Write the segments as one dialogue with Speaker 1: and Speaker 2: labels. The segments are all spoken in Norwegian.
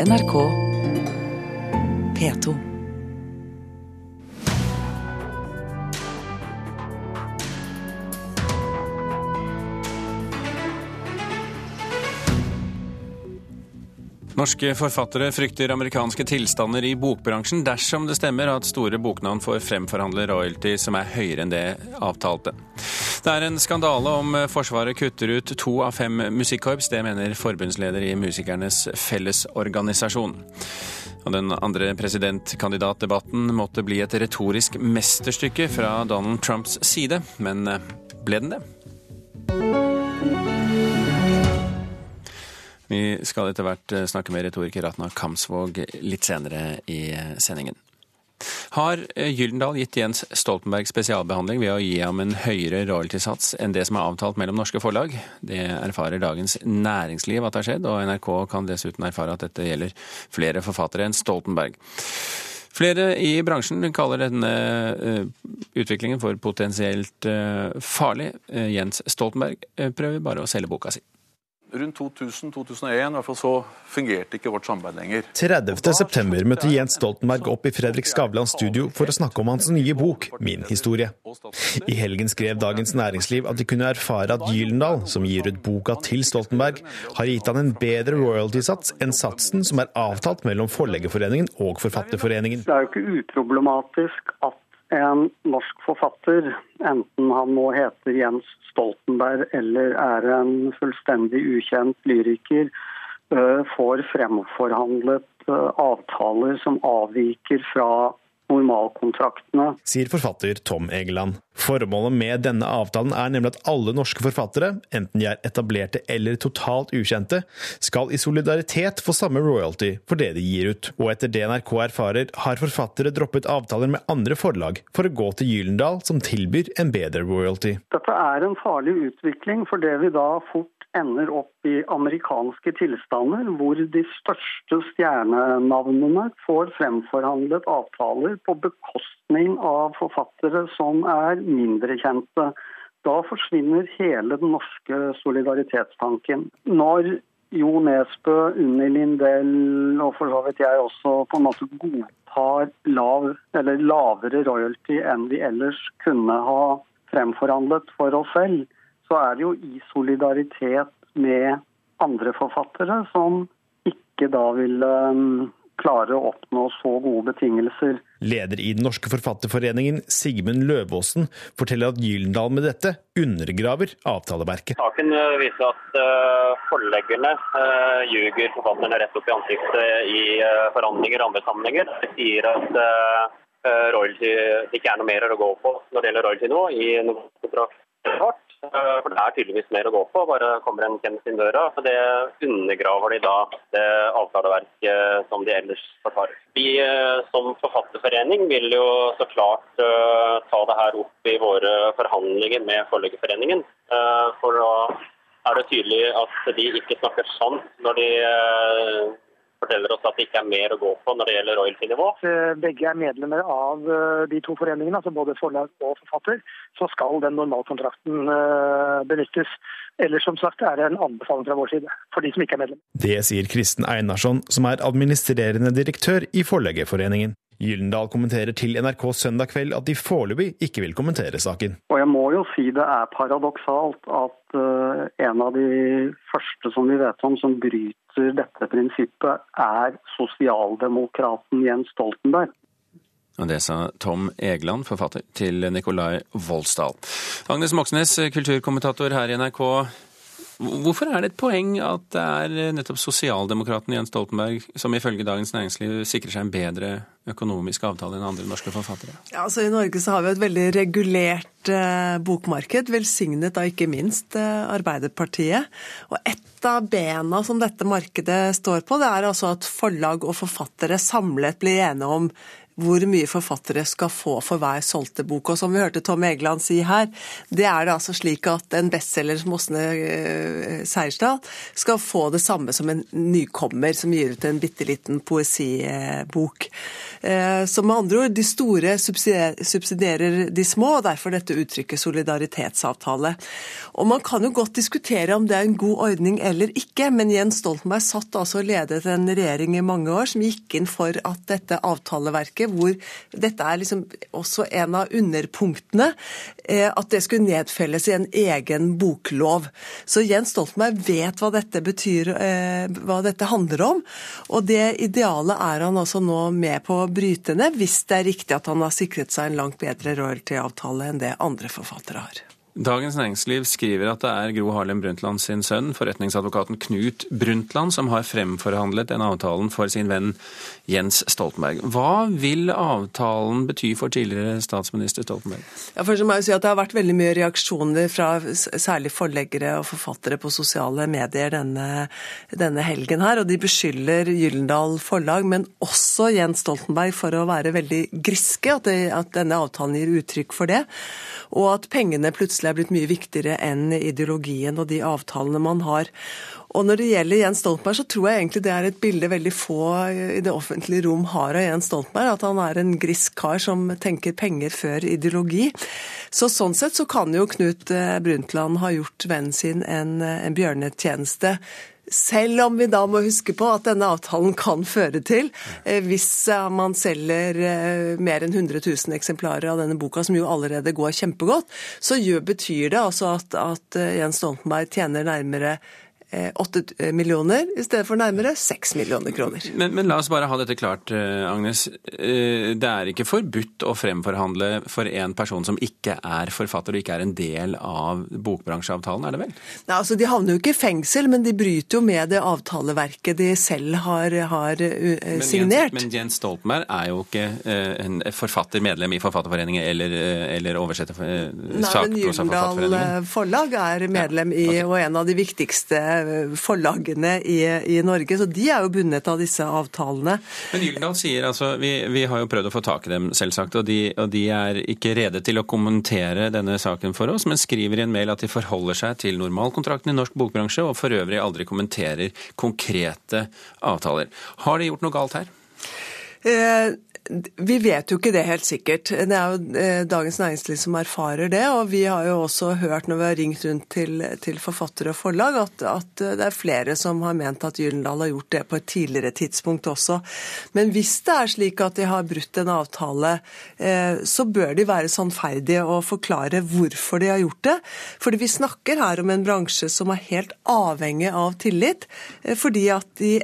Speaker 1: NRK P2.
Speaker 2: Norske forfattere frykter amerikanske tilstander i bokbransjen dersom det stemmer at store boknavn får fremforhandle royalty som er høyere enn det avtalte. Det er en skandale om Forsvaret kutter ut to av fem musikkorps. Det mener forbundsleder i Musikernes Fellesorganisasjon. Og den andre presidentkandidatdebatten måtte bli et retorisk mesterstykke fra Donald Trumps side, men ble den det? Vi skal etter hvert snakke med retoriker Ratna Kamsvåg litt senere i sendingen. Har Gyldendal gitt Jens Stoltenberg spesialbehandling ved å gi ham en høyere royaltysats enn det som er avtalt mellom norske forlag? Det erfarer Dagens Næringsliv at det har skjedd, og NRK kan dessuten erfare at dette gjelder flere forfattere enn Stoltenberg. Flere i bransjen kaller denne utviklingen for potensielt farlig. Jens Stoltenberg prøver bare å selge boka si.
Speaker 3: Rundt 2000-2001 hvert fall så fungerte ikke vårt samarbeid lenger.
Speaker 4: 30.9 møtte Jens Stoltenberg opp i Fredrik Skavlans studio for å snakke om hans nye bok, Min historie. I helgen skrev Dagens Næringsliv at de kunne erfare at Gyldendal, som gir ut boka til Stoltenberg, har gitt han en bedre royalty-sats enn satsen som er avtalt mellom Forleggerforeningen og Forfatterforeningen.
Speaker 5: Det er jo ikke uproblematisk at en norsk forfatter, enten han nå heter Jens Stoltenberg eller er en fullstendig ukjent lyriker, får fremforhandlet avtaler som avviker fra normalkontraktene.
Speaker 4: Sier forfatter Tom Egeland. Formålet med denne avtalen er nemlig at alle norske forfattere, enten de er etablerte eller totalt ukjente, skal i solidaritet få samme royalty for det de gir ut. Og etter det NRK erfarer, har forfattere droppet avtaler med andre forlag for å gå til Gyldendal, som tilbyr en bedre royalty.
Speaker 5: Dette er en farlig utvikling, for det vi da fort ender opp i amerikanske tilstander, hvor de største stjernenavnene får fremforhandlet avtaler på bekostning av forfattere som er mindre kjente. Da forsvinner hele den norske solidaritetstanken. Når Jo Nesbø, Unni Lindell og for så vidt jeg også på en måte godtar lav, lavere royalty enn vi ellers kunne ha fremforhandlet for oss selv, så er det jo i solidaritet med andre forfattere som ikke da vil um, klare å oppnå så gode betingelser.
Speaker 4: Leder i Den norske forfatterforeningen, Sigmund Løvaasen, forteller at Gyldendal med dette undergraver avtaleverket.
Speaker 6: Saken viser at uh, forleggerne uh, ljuger forfatterne rett opp i ansiktet i uh, forhandlinger og andre sammenhenger. De sier at royalty ikke er noe mer å gå på når det gjelder royalty nå i noen kontrakt. For det er tydeligvis mer å gå på, bare kommer en kjent inn døra. For det undergraver de da det avtaleverket som de ellers forsvarer. Vi som forfatterforening vil jo så klart uh, ta det her opp i våre forhandlinger med Forleggerforeningen. For da er det tydelig at de ikke snakker sant når de forteller oss at det ikke er mer å gå på når det gjelder royalty-nivå.
Speaker 7: Begge er medlemmer av de to foreningene, altså både forlag og forfatter. Så skal den normalkontrakten benyttes. Eller som sagt er det en anbefaling fra vår side, for de som ikke er medlem.
Speaker 4: Det sier Kristen Einarsson, som er administrerende direktør i Forleggerforeningen. Gyldendal kommenterer til NRK søndag kveld at de foreløpig ikke vil kommentere saken.
Speaker 5: Og jeg må jo si det er paradoksalt at uh, en av de første som vi vet om som bryter dette prinsippet, er sosialdemokraten Jens Stoltenberg.
Speaker 2: Og Det sa Tom Egeland, forfatter til Nikolai Volsdal. Agnes Moxnes, kulturkommentator her i NRK. Hvorfor er det et poeng at det er nettopp sosialdemokraten Jens Stoltenberg som ifølge Dagens Næringsliv sikrer seg en bedre økonomisk avtale enn andre norske forfattere?
Speaker 8: Ja, altså I Norge så har vi et veldig regulert eh, bokmarked, velsignet av ikke minst eh, Arbeiderpartiet. Og et av bena som dette markedet står på, det er altså at forlag og forfattere samlet blir enige om hvor mye forfattere skal få for hver solgte bok. Og som vi hørte Tom Egeland si her, det er det altså slik at en bestselger som Åsne eh, Seierstad skal få det samme som en nykommer som gir ut en bitte liten poesibok. Eh, så med andre ord, de store subsidierer de små, og derfor dette uttrykket solidaritetsavtale. Og man kan jo godt diskutere om det er en god ordning eller ikke, men Jens Stoltenberg satt altså og ledet en regjering i mange år som gikk inn for at dette avtaleverket, hvor dette er liksom også en av underpunktene, eh, at det skulle nedfelles i en egen boklov. Så Jens Stoltenberg vet hva dette betyr, eh, hva dette handler om. Og det idealet er han altså nå med på å bryte ned, hvis det er riktig at han har sikret seg en langt bedre royalty-avtale enn det andre forfattere har.
Speaker 2: Dagens Næringsliv skriver at det er Gro Harlem Brundtland sin sønn, forretningsadvokaten Knut Brundtland, som har fremforhandlet den avtalen for sin venn Jens Stoltenberg. Hva vil avtalen bety for tidligere statsminister Stoltenberg?
Speaker 8: Ja, først må jeg si at Det har vært veldig mye reaksjoner fra særlig forleggere og forfattere på sosiale medier denne, denne helgen her, og de beskylder Gyllendal Forlag, men også Jens Stoltenberg, for å være veldig griske, at, det, at denne avtalen gir uttrykk for det, og at pengene plutselig plutselig er blitt mye viktigere enn ideologien og de avtalene man har. Og når det gjelder Jens Stoltenberg, så tror jeg egentlig det er et bilde veldig få i det offentlige rom har av Jens Stoltenberg. At han er en grisk kar som tenker penger før ideologi. Så sånn sett så kan jo Knut Brundtland ha gjort vennen sin en, en bjørnetjeneste selv om vi da må huske på at denne avtalen kan føre til, eh, hvis eh, man selger eh, mer enn 100 000 eksemplarer av denne boka, som jo allerede går kjempegodt, så betyr det altså at, at Jens Stoltenberg tjener nærmere 8 eh, millioner i stedet for nærmere 6 millioner kroner.
Speaker 2: Men, men, la oss bare ha dette klart, eh, Agnes. Eh, det er ikke forbudt å fremforhandle for en person som ikke er forfatter og ikke er en del av bokbransjeavtalen, er det vel?
Speaker 8: Nei, altså De havner jo ikke i fengsel, men de bryter jo med det avtaleverket de selv har, har men signert.
Speaker 2: Men Jens, men Jens, Stoltenberg er jo ikke en forfatter, medlem i Forfatterforeningen eller, eller oversetter forfatterforeningen.
Speaker 8: Nei, men Gyldendal Forlag er medlem i, og en av de viktigste forlagene i, i, Norge. Så de er jo bundet av disse avtalene.
Speaker 2: Men Gyldendal sier altså vi, vi, har jo prøvd å få tak i dem, selvsagt, og de, og de, er ikke rede til å kommentere denne saken for oss, men skriver i en mail at de forholder seg til normalkontrakten i norsk bokbransje, og for øvrig aldri kommenterer konkrete avtaler. Har de gjort noe galt her?
Speaker 8: Eh, vi vet jo ikke det helt sikkert. Det er jo eh, Dagens Næringsliv som erfarer det. Og vi har jo også hørt når vi har ringt rundt til, til forfattere og forlag, at, at, det er flere som har ment at Gyllendal har gjort det på et tidligere tidspunkt også. Men hvis det er slik at de har brutt en avtale, eh, så bør de være sannferdige og forklare hvorfor de har gjort det. Fordi vi snakker her om en bransje som er helt avhengig av tillit, eh, fordi at de,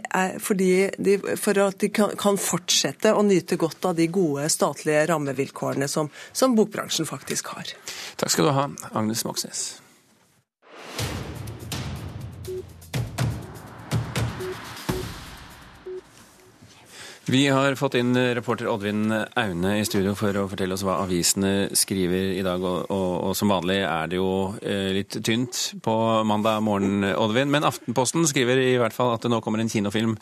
Speaker 8: fordi de for at de kan, kan fortsette å nyte godt godt av de gode statlige rammevilkårene som, som bokbransjen faktisk har.
Speaker 2: Takk skal du ha, Agnes Moxnes. Vi har fått inn reporter Oddvin Aune i studio for å fortelle oss hva avisene skriver i dag. Og, og, og som vanlig er det jo eh, litt tynt på mandag morgen, Oddvin. Men Aftenposten skriver i hvert fall at det nå kommer en kinofilm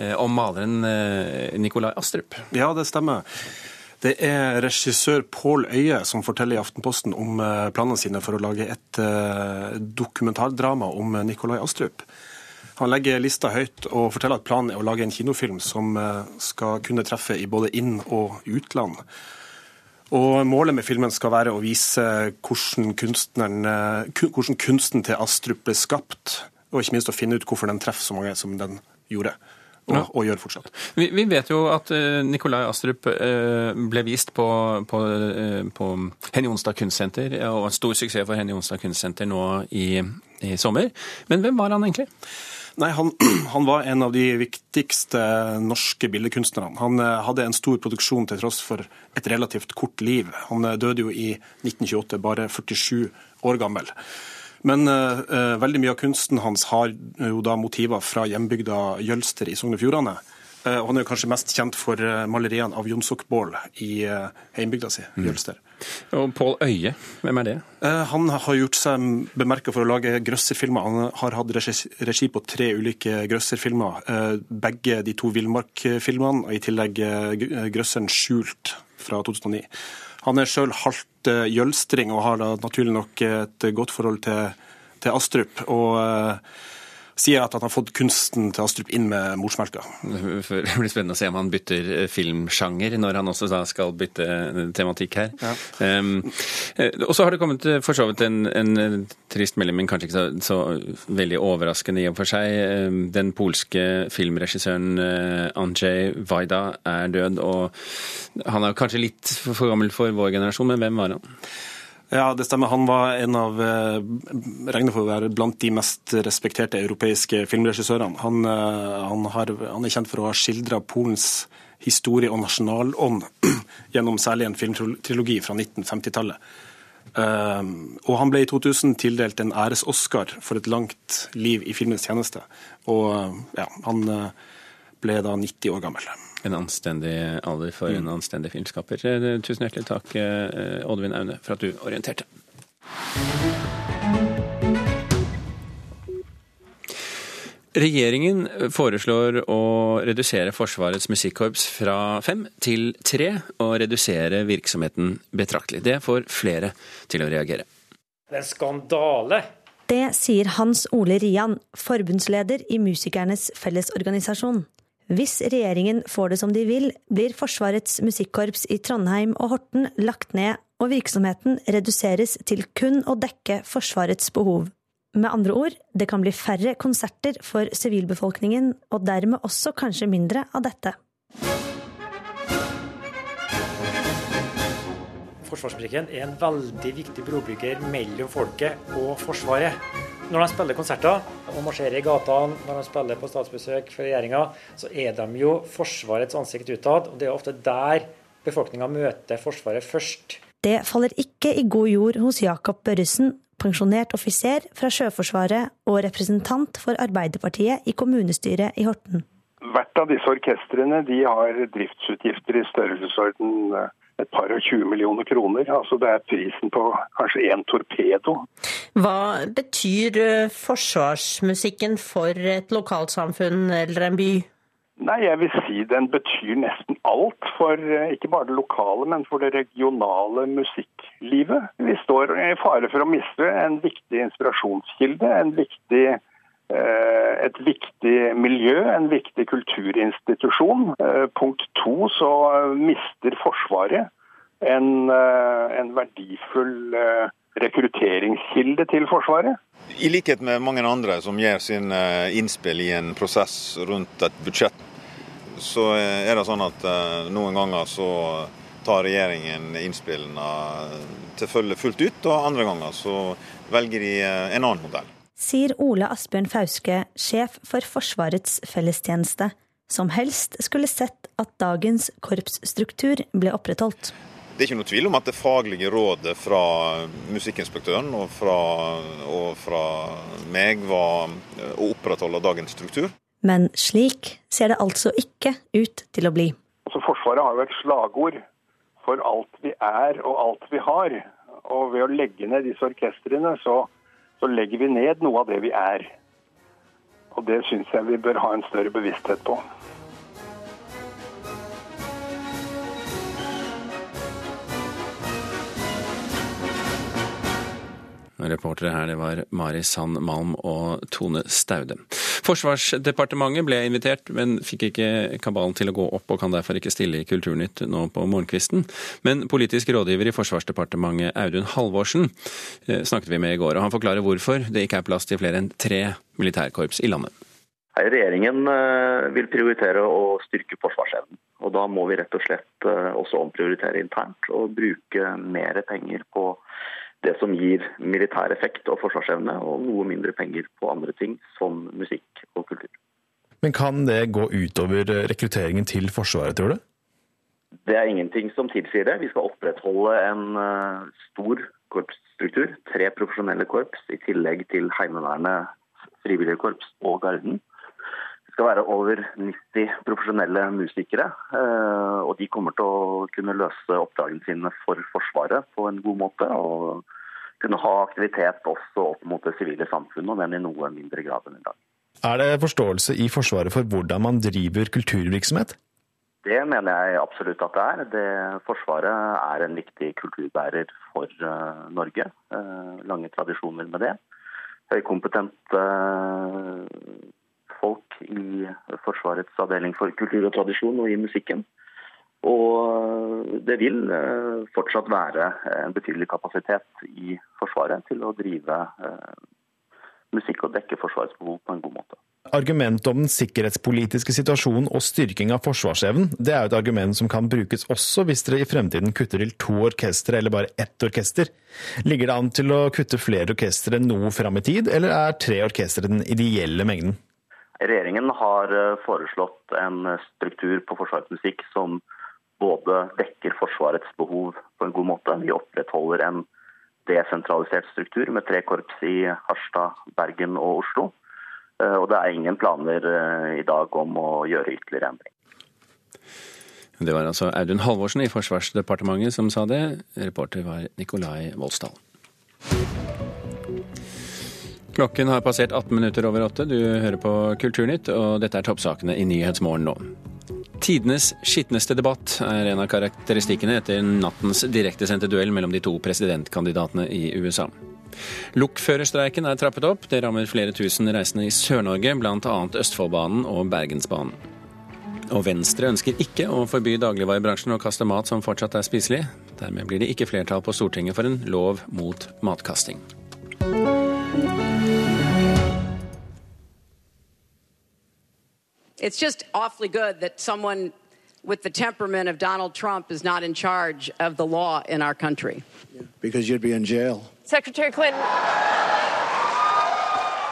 Speaker 2: eh, om maleren eh, Nikolai Astrup.
Speaker 1: Ja, det stemmer. Det er regissør Pål Øye som forteller i Aftenposten om planene sine for å lage et dokumentardrama om Nikolai Astrup. Han legger lista høyt og forteller at planen er å lage en kinofilm som eh, skal kunne treffe i både inn- og utland. Og Målet med filmen skal være å vise hvordan, eh, hvordan kunsten til Astrup ble skapt, og ikke minst å finne ut hvorfor den treffer så mange som den gjorde. Og, og, gjør fortsatt.
Speaker 2: Vi, vi, vet jo at uh, Nikolai Astrup ble vist på, på, på Henny Onsdag kunstsenter, og en stor suksess for Henny Onsdag kunstsenter nå i, i sommer. Men hvem var han egentlig?
Speaker 1: Nei, han, han, var en av de viktigste norske billedkunstnerne. Han eh, hadde en stor produksjon til tross for et relativt kort liv. Han eh, døde jo i 1928, bare 47 år gammel. Men uh, veldig mye av kunsten hans har jo da motiver fra hjembygda Jølster i Sogn og Fjordane. Uh, han er jo kanskje mest kjent for maleriene av Jonsok Sokkbål i uh, heimbygda si, mm.
Speaker 2: Og Pål Øye, hvem er det?
Speaker 1: Eh, han har gjort seg bemerka for å lage grøsserfilmer. Han har hatt regi på tre ulike grøsserfilmer. Eh, begge de to villmarkfilmene, og i tillegg grøsseren 'Skjult' fra 2009. Han er sjøl halvt jølstring og har da naturlig nok et godt forhold til, til Astrup. og sier at han har fått kunsten til å strupe inn med morsmelka.
Speaker 2: Det blir spennende å se om han bytter eh, filmsjanger når han også skal bytte eh, tematikk her. Ja. Um, og så har det kommet for så vidt en, en trist melding, men kanskje ikke så, så, veldig overraskende i og for seg. Ehm, den polske filmregissøren Andrzej Wajda er død, og han er kanskje litt for gammel for vår generasjon, men hvem var han?
Speaker 1: Ja, det stemmer. Han var en av regner regnet for å være blant de mest respekterte europeiske filmregissørene. Han, eh, han, har, han er kjent for å ha skildra Polens historie og nasjonalånd gjennom særlig en filmtrilogi fra 1950-tallet. Uh, og han ble i 2000 tildelt en æres-Oscar for et langt liv i filmens tjeneste. Og ja, han ble da 90 år gammel.
Speaker 2: En anstendig alder for en mm. anstendig filmskaper. Eh, tusen hjertelig takk, eh, Oddvin Aune, for at du orienterte. Regjeringen foreslår å redusere Forsvarets musikkorps fra fem til tre, og redusere virksomheten betraktelig. Det får flere til å reagere.
Speaker 9: Det er en skandale!
Speaker 10: Det sier Hans Ole Rian, forbundsleder i Musikernes Fellesorganisasjon. Hvis regjeringen får det som de vil, blir Forsvarets musikkorps i Trondheim og Horten lagt ned, og virksomheten reduseres til kun å dekke Forsvarets behov. Med andre ord, det kan bli færre konserter for sivilbefolkningen, og dermed også kanskje mindre av dette.
Speaker 9: Forsvarsmusikken er en veldig viktig brobygger mellom folket og Forsvaret. Når de spiller konserter og marsjerer i gatene, når de spiller på statsbesøk for regjeringa, så er de jo Forsvarets ansikt utad. Og det er ofte der befolkninga møter Forsvaret først.
Speaker 10: Det faller ikke i god jord hos Jakob Børresen, pensjonert offiser fra Sjøforsvaret og representant for Arbeiderpartiet i kommunestyret i Horten.
Speaker 11: Hvert av disse orkestrene de har driftsutgifter i størrelsesorden eh, et par og 20 millioner kroner. Altså det er prisen på kanskje én torpedo.
Speaker 12: Hva betyr eh, forsvarsmusikken for et lokalsamfunn eller en by?
Speaker 11: Nei, jeg vil si den betyr nesten alt for eh, ikke bare det lokale, men for det regionale musikklivet. Vi står i fare for å miste en viktig inspirasjonskilde, en viktig et viktig miljø, en viktig kulturinstitusjon. Eh, punkt to så mister Forsvaret en, eh, en verdifull rekrutteringskilde til Forsvaret.
Speaker 13: I likhet med mange andre som gjør sin innspill i en prosess rundt et budsjett, så er det sånn at noen ganger så tar regjeringen innspillene til følge fullt ut, og andre ganger så velger de en annen modell
Speaker 10: sier Ole Asbjørn Fauske, sjef for Forsvarets fellestjeneste, som helst skulle sett at dagens korpsstruktur ble opprettholdt.
Speaker 13: Det er ikke noe tvil om at det faglige rådet fra musikkinspektøren og fra, og fra meg var å opprettholde dagens struktur.
Speaker 10: Men slik ser det altså ikke ut til å bli.
Speaker 11: Altså, forsvaret har jo et slagord for alt vi er og alt vi har. Og ved å legge ned disse orkestrene, så så legger vi ned noe av det vi er. Og det syns jeg vi bør ha en større bevissthet på.
Speaker 2: Reportere her det var Mari Sand Malm og Tone Staude. Forsvarsdepartementet ble invitert, men fikk ikke kabalen til å gå opp og kan derfor ikke stille i Kulturnytt nå på morgenkvisten. Men politisk rådgiver i Forsvarsdepartementet Audun Halvorsen eh, snakket vi med i går, og han forklarer hvorfor det ikke er plass til flere enn tre militærkorps i landet.
Speaker 14: Regjeringen eh, vil prioritere å styrke forsvarsevnen. og Da må vi rett og slett eh, også omprioritere internt og bruke mer penger på det som gir militær effekt og forsvarsevne, og noe mindre penger på andre ting som musikk og kultur.
Speaker 4: Men kan det gå utover rekrutteringen til Forsvaret, tror du?
Speaker 14: Det er ingenting som tilsier det. Vi skal opprettholde en uh, stor korpsstruktur. Tre profesjonelle korps i tillegg til Heimevernet, frivillige korps og Garden. Skal være over 90 profesjonelle musikere. eh, Og de kommer til å kunne løse oppdragene sine for Forsvaret på en god måte. Og kunne ha aktivitet også opp mot det sivile samfunnet, men i noe mindre grad enn i dag.
Speaker 4: Er det forståelse i Forsvaret for hvordan man driver kulturvirksomhet?
Speaker 14: Det mener jeg absolutt at det er. Det, forsvaret er en viktig kulturbærer for uh, Norge. Uh, lange tradisjoner med det. Høykompetente uh, i Forsvarets avdeling for kultur og tradisjon og i musikken. Og det vil fortsatt være en betydelig kapasitet i Forsvaret til å drive musikk og dekke Forsvarets behov på en god måte.
Speaker 4: Argumentet om den sikkerhetspolitiske situasjonen og styrking av forsvarsevnen, det er jo et argument som kan brukes også hvis dere i fremtiden kutter til to orkestre eller bare ett orkester. Ligger det an til å kutte flere orkestre noe fram i tid, eller er tre orkestre den ideelle mengden?
Speaker 14: Regjeringen har foreslått en struktur på Forsvarets musikk som både dekker Forsvarets behov på en god måte. Vi opprettholder en desentralisert struktur med tre korps i Harstad, Bergen og Oslo. Og det er ingen planer i dag om å gjøre ytterligere endring.
Speaker 2: Det var altså Audun Halvorsen i Forsvarsdepartementet som sa det. Reporter var Nikolai Voldsdal. Klokken har passert 18 minutter over åtte. Du hører på Kulturnytt, og dette er toppsakene i Nyhetsmorgen nå. Tidenes skitneste debatt er en av karakteristikkene etter nattens direktesendte duell mellom de to presidentkandidatene i USA. Lokførerstreiken er trappet opp. Det rammer flere tusen reisende i Sør-Norge, bl.a. Østfoldbanen og Bergensbanen. Og Venstre ønsker ikke å forby dagligvarebransjen å kaste mat som fortsatt er spiselig. Dermed blir det ikke flertall på Stortinget for en lov mot matkasting.
Speaker 15: It's just awfully good that someone with the temperament of Donald Trump is not in charge of the law in our country.
Speaker 16: Because you'd be in jail.
Speaker 15: Secretary Clinton.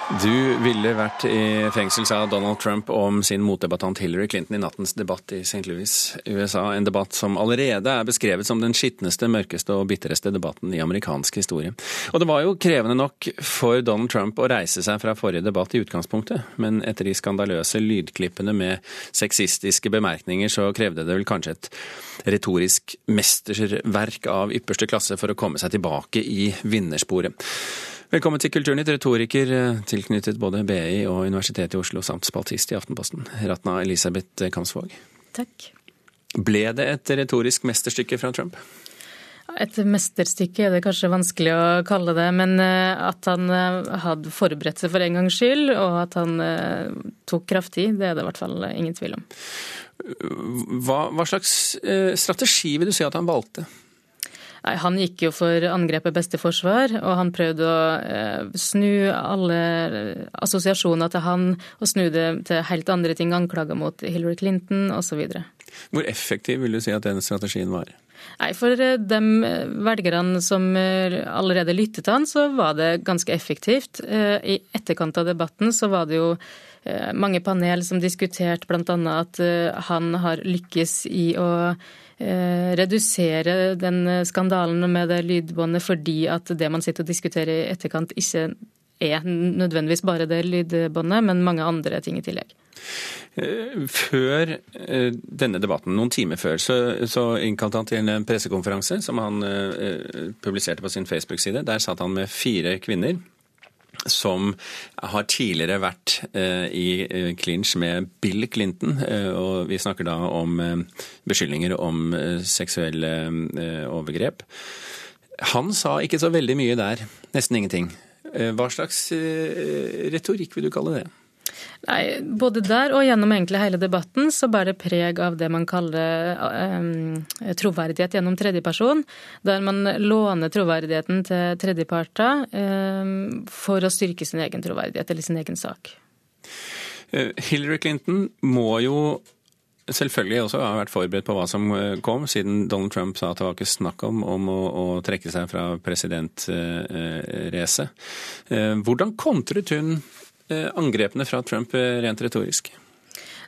Speaker 2: Du ville vært i fengsel, sa Donald Trump om sin motdebattant Hillary Clinton i nattens debatt i St. Louis, USA. En debatt som allerede er beskrevet som den skitneste, mørkeste og bitreste debatten i amerikansk historie. Og det var jo krevende nok for Donald Trump å reise seg fra forrige debatt i utgangspunktet, men etter de skandaløse lydklippene med sexistiske bemerkninger, så krevde det vel kanskje et retorisk mesterverk av ypperste klasse for å komme seg tilbake i vinnersporet. Velkommen til Kulturnytt, retoriker tilknyttet både BI og Universitetet i Oslo samt spaltist i Aftenposten, Ratna Elisabeth Kamsvåg.
Speaker 17: Takk.
Speaker 2: Ble det et retorisk mesterstykke fra Trump?
Speaker 17: Et mesterstykke er det kanskje vanskelig å kalle det, men at han hadde forberedt seg for en gangs skyld, og at han tok kraftig, det er det i hvert fall ingen tvil om.
Speaker 2: Hva, hva slags strategi vil du si at han valgte?
Speaker 17: Nei, Han gikk jo for angrepet beste forsvar, og han prøvde å eh, snu alle assosiasjoner til han, og snu det til helt andre ting, anklager mot Hillary Clinton osv.
Speaker 2: Hvor effektiv vil du si at den strategien var?
Speaker 17: Nei, For de velgerne som allerede lyttet til han, så var det ganske effektivt. I etterkant av debatten så var det jo mange panel som diskuterte bl.a. at han har lykkes i å redusere den skandalen med det lydbåndet fordi at det man sitter og diskuterer i etterkant, ikke er nødvendigvis bare det lydbåndet, men mange andre ting i tillegg.
Speaker 2: Før denne debatten, noen timer før, så, så innkalte han til en pressekonferanse som han publiserte på sin Facebook-side. Der satt han med fire kvinner som har tidligere vært uh, i clinch med Bill Clinton. Uh, og vi snakker da om beskyldninger om seksuelle overgrep. Han sa ikke så veldig mye der. Nesten ingenting. Hva slags retorikk vil du kalle det?
Speaker 17: Nei, Både der og gjennom egentlig hele debatten så bærer det preg av det man kaller um, troverdighet gjennom tredjeperson. Der man låner troverdigheten til tredjeparter um, for å styrke sin egen troverdighet eller sin egen sak.
Speaker 2: Hillary Clinton må jo selvfølgelig også ha vært forberedt på hva som kom, siden Donald Trump sa at det var ikke snakk om, om å, å, trekke seg fra presidentracet. Hvordan kontret hun angrepene fra Trump rent retorisk?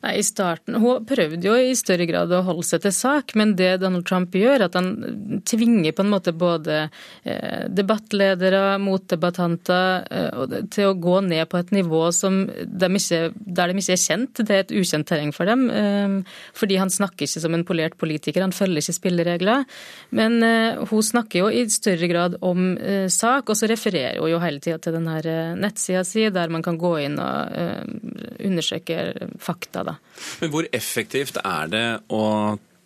Speaker 17: Nei, i starten, Hun prøvde jo i større grad å holde seg til sak, men det Donald Trump gjør, at han tvinger på en måte både eh, debattledere, motdebattanter, eh, til å gå ned på et nivå de ikke, der de ikke er kjent. Det er et ukjent terreng for dem. Eh, fordi han snakker ikke som en polert politiker, han følger ikke spilleregler. Men hun snakker jo i større grad om sak, og så refererer hun jo hele tida til denne nettsida si, der man kan gå inn og undersøke fakta. da.
Speaker 2: Men hvor effektivt er det å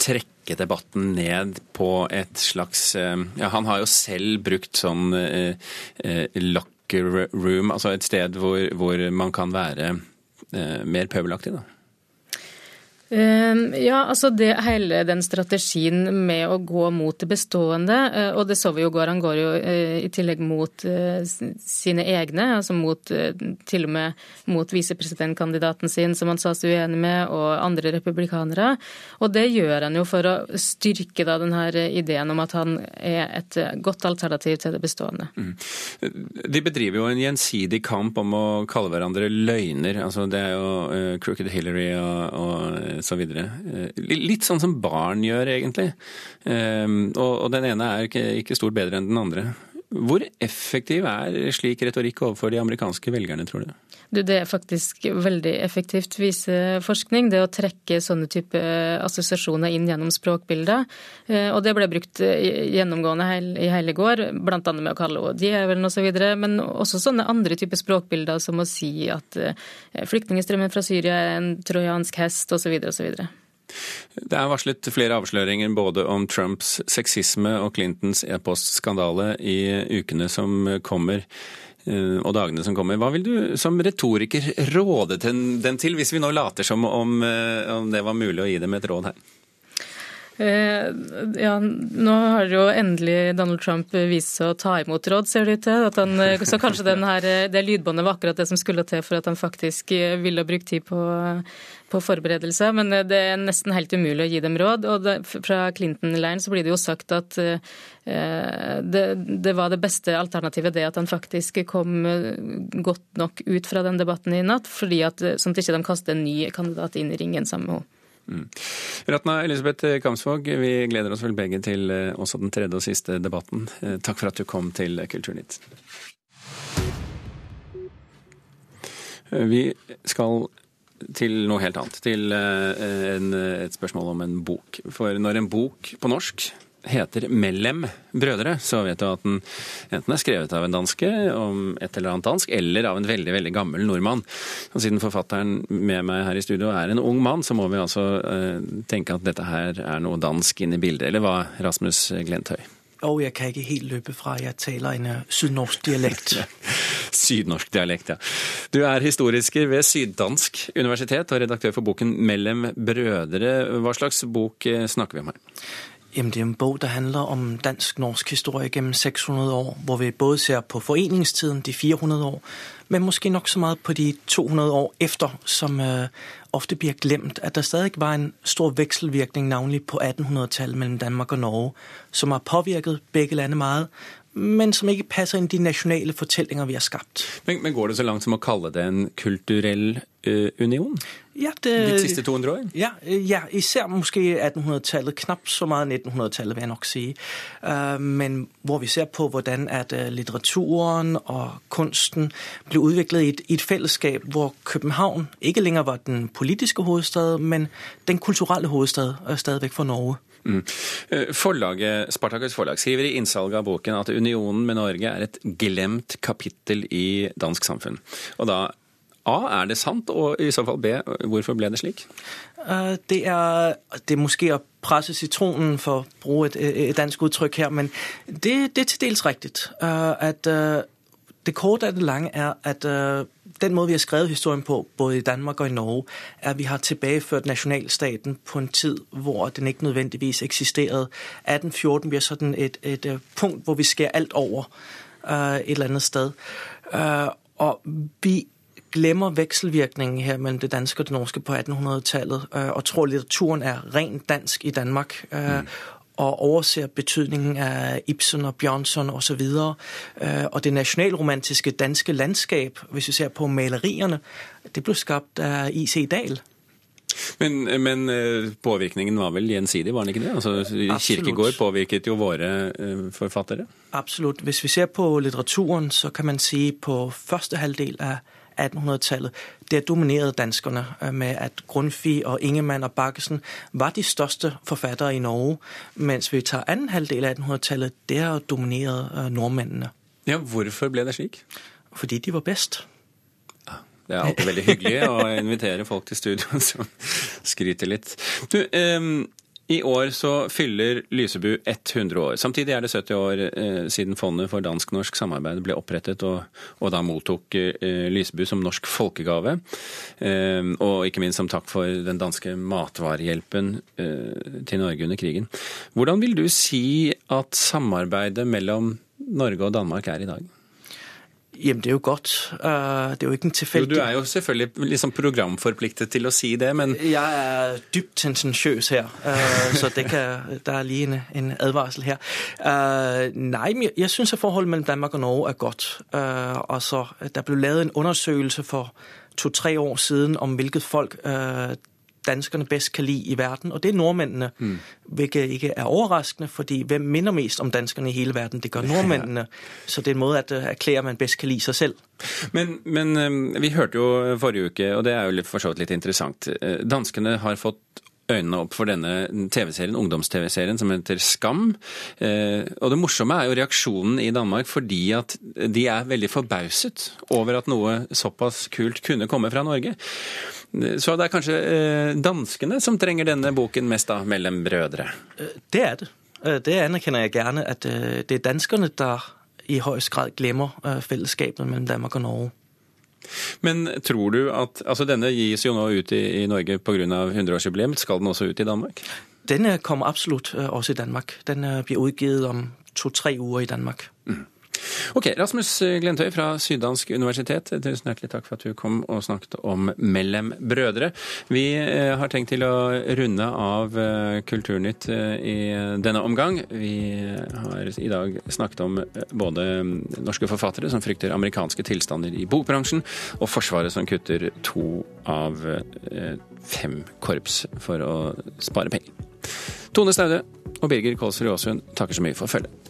Speaker 2: trekke debatten ned på et slags eh, Ja, han har jo selv brukt sånn eh, eh, locker room, altså et sted hvor, hvor man kan være eh, mer pøbelaktig, da.
Speaker 17: Ehm, ja, altså det, hele den strategien med å gå mot det bestående, eh, og det så vi jo går, han går jo eh, i tillegg mot eh, sine egne, altså mot, til og med mot visepresidentkandidaten sin, som han sa seg uenig med, og andre republikanere. Og det gjør han jo for å styrke da denne ideen om at han er et godt alternativ til det bestående. Mm.
Speaker 2: De bedriver jo en gjensidig kamp om å kalle hverandre løgner. altså Det er jo Crooked Hillary og, og så videre. Eh, litt sånn som barn gjør, egentlig. Ehm, og den ene er ikke stort bedre enn den andre. Hvor effektiv er slik retorikk overfor de amerikanske velgerne, tror du?
Speaker 17: Du, det er faktisk veldig effektivt, viser forskning. Det å trekke sånne type assosiasjoner inn gjennom språkbilder. Eh, og det ble brukt gjennomgående i hele går, bl.a. med å kalle henne djevelen osv. Men også sånne andre typer språkbilder som å si at eh, flyktningstrømmen fra Syria er en trojansk hest osv. osv.
Speaker 2: Det er varslet flere avsløringer både om Trumps sexisme og Clintons e-postskandale i ukene som kommer eh, og dagene som kommer. Hva vil du som retoriker råde dem til, hvis vi nå later som om, eh, om det var mulig å gi dem et råd her?
Speaker 17: Eh, ja, nå har jo endelig Donald Trump vist seg å ta imot råd, ser det ut til. Så kanskje her, det lydbåndet var akkurat det som skulle til for at han faktisk ville brukt tid på, på forberedelse. Men det er nesten helt umulig å gi dem råd. Og det, fra Clinton-leiren så blir det jo sagt at eh, det, det, var det beste alternativet, det at han faktisk kom godt nok ut fra den debatten i natt, fordi at, sånn at ikke de kaster en ny kandidat inn i ringen sammen med henne. Mm.
Speaker 2: Ratna Elisabeth Kamsvåg, vi gleder oss vel begge til eh, også den tredje og siste debatten. Eh, takk for at du kom til Kulturnytt. Eh, vi skal til noe helt annet. Til en, et spørsmål om en bok. For når en bok på norsk heter Mellem brødre, så vet du at den enten er skrevet av en danske om et eller annet dansk, eller av en veldig veldig gammel nordmann. Og Siden forfatteren med meg her i studio er en ung mann, så må vi altså uh, tenke at dette her er noe dansk inn i bildet. Eller hva, Rasmus Glentøy?
Speaker 18: Og jeg kan ikke helt løpe fra jeg taler en øh, sydnorsk dialekt.
Speaker 2: sydnorsk dialekt, ja. Du er historisker ved Syddansk universitet og redaktør for boken Mellem brødre. Hva slags bok øh, snakker vi om her?
Speaker 18: Jamen, det er en bog, der handler om dansk-norsk historie gjennom 600 år, hvor vi både ser på foreningstiden, de 400 år, men måske nok så meget på de 200 år efter, som øh, ofte bliver glemt, at der stadig var en stor vekselvirkning, navnlig på 1800-tallet mellom Danmark og Norge, som har påvirket begge lande meget, men som ikke passer inn de nasjonale fortellinger vi har skapt.
Speaker 2: Men, men, går det så langt som å kalle det en kulturell union?
Speaker 18: Ja, det,
Speaker 2: de siste 200 år?
Speaker 18: Ja, ja især måske 1800-tallet. Knapt så meget 1900-tallet, vil jeg nok si. Uh, men hvor vi ser på hvordan at uh, litteraturen og kunsten ble utviklet i et, i et fellesskap hvor København ikke lenger var den politiske hovedstad, men den kulturelle hovedstad stadigvæk for Norge. Mm.
Speaker 2: Eh, forlaget, Spartakus forlag skriver i innsalget av boken at unionen med Norge er et glemt kapittel i dansk samfunn. Og da A, er det sant, og i så fall B, hvorfor ble det slik?
Speaker 18: Uh, det er, det er måske å presse sitronen, for å bruke et, et dansk uttrykk her, men det, det er til dels riktig. Uh, at uh, det korte av det lange er at den måten vi har skrevet historien på, både i Danmark og i Norge, er, at vi har tilbakeført nasjonalstaten på en tid, hvor den ikke nødvendigvis eksisterte. 1814 blir sådan et, et, punkt, hvor vi skærer alt over et eller annet sted. Og vi glemmer vekselvirkningen her mellem det danske og det norske på 1800-tallet, uh, og tror litteraturen er rent dansk i Danmark. Uh, mm og overser betydningen av Ibsen og Bjørnson osv. Og, øh, og det nasjonalromantiske danske landskap, hvis vi ser på maleriene, det ble skapt av I.C. Dahl.
Speaker 2: Men, men, påvirkningen var vel gjensidig, var den ikke det? Altså, Kirkegård påvirket jo våre forfattere?
Speaker 18: Absolutt. Hvis vi ser på litteraturen, så kan man si på første halvdel av 1800-tallet. Der dominerede danskerne eh, med at Grundtvig og Ingemann og Bakkesen var de største forfattere i Norge. Mens vi tar annen halvdel av 1800-tallet, der dominerede nordmennene.
Speaker 2: Ja, Hvorfor ble det slik?
Speaker 18: Fordi de var best.
Speaker 2: Det er alltid veldig hyggelig å invitere folk til studio som skryter litt. Du, I år så fyller Lysebu 100 år. Samtidig er det 70 år eh, siden Fondet for dansk-norsk samarbeid ble opprettet, og, og da mottok eh, Lysebu som norsk folkegave. Eh, og ikke minst som takk for den danske matvarehjelpen eh, til Norge under krigen. Hvordan vil du si at samarbeidet mellom Norge og Danmark er i dag?
Speaker 18: Jamen, det er jo godt. Uh, det er jo ikke en tilfeldig...
Speaker 2: Du er jo selvfølgelig liksom programforpliktet til å si det, men
Speaker 18: Jeg er dypt tendensiøs her, uh, så det kan, der er lige en, en advarsel her. Uh, nei, jeg, jeg syns forholdet mellom Danmark og Norge er godt. altså, der ble lavet en undersøkelse for to-tre år siden om hvilket folk danskerne best kan lide i verden, og det er nordmennene. Mm. Hvilket ikke er overraskende, fordi hvem minner mest om danskerne i hele verden? Det gør nordmennene. Så det er en måte at øh, erklære man best kan lide seg selv.
Speaker 2: Men, men vi hørte jo forrige uke, og det er jo for så vidt litt interessant, øh, danskene har fått øynene opp for denne TV-serien, ungdoms-TV-serien som heter Skam. Eh, og det morsomme er jo reaksjonen i Danmark, fordi at de er veldig forbauset over at noe såpass kult kunne komme fra Norge. Så det er kanskje eh, danskene som trenger denne boken mest, da, 'Mellom brødre'?
Speaker 18: Eh, det er det. Det anerkjenner jeg gjerne, at det er danskene der i høyest grad glemmer fellesskapet mellom Danmark og Norge.
Speaker 2: Men tror du at altså Denne gis jo nå ut i, i Norge pga. 100-årsjubileet. Skal den også ut i Danmark?
Speaker 18: Den kommer absolutt også i Danmark. Den blir utgitt om to-tre uker i Danmark. Mm.
Speaker 2: Ok, Rasmus Glentøy fra Syddansk universitet, tusen hjertelig takk for at du kom og snakket om Mellem brødre. Vi eh, har tenkt til å runde av eh, Kulturnytt eh, i denne omgang. Vi har i dag snakket om både norske forfattere som frykter amerikanske tilstander i bokbransjen, og Forsvaret som kutter to av fem korps for å spare penger. Tone Staude og Birger Kolsrud Aasund takker så mye for følget.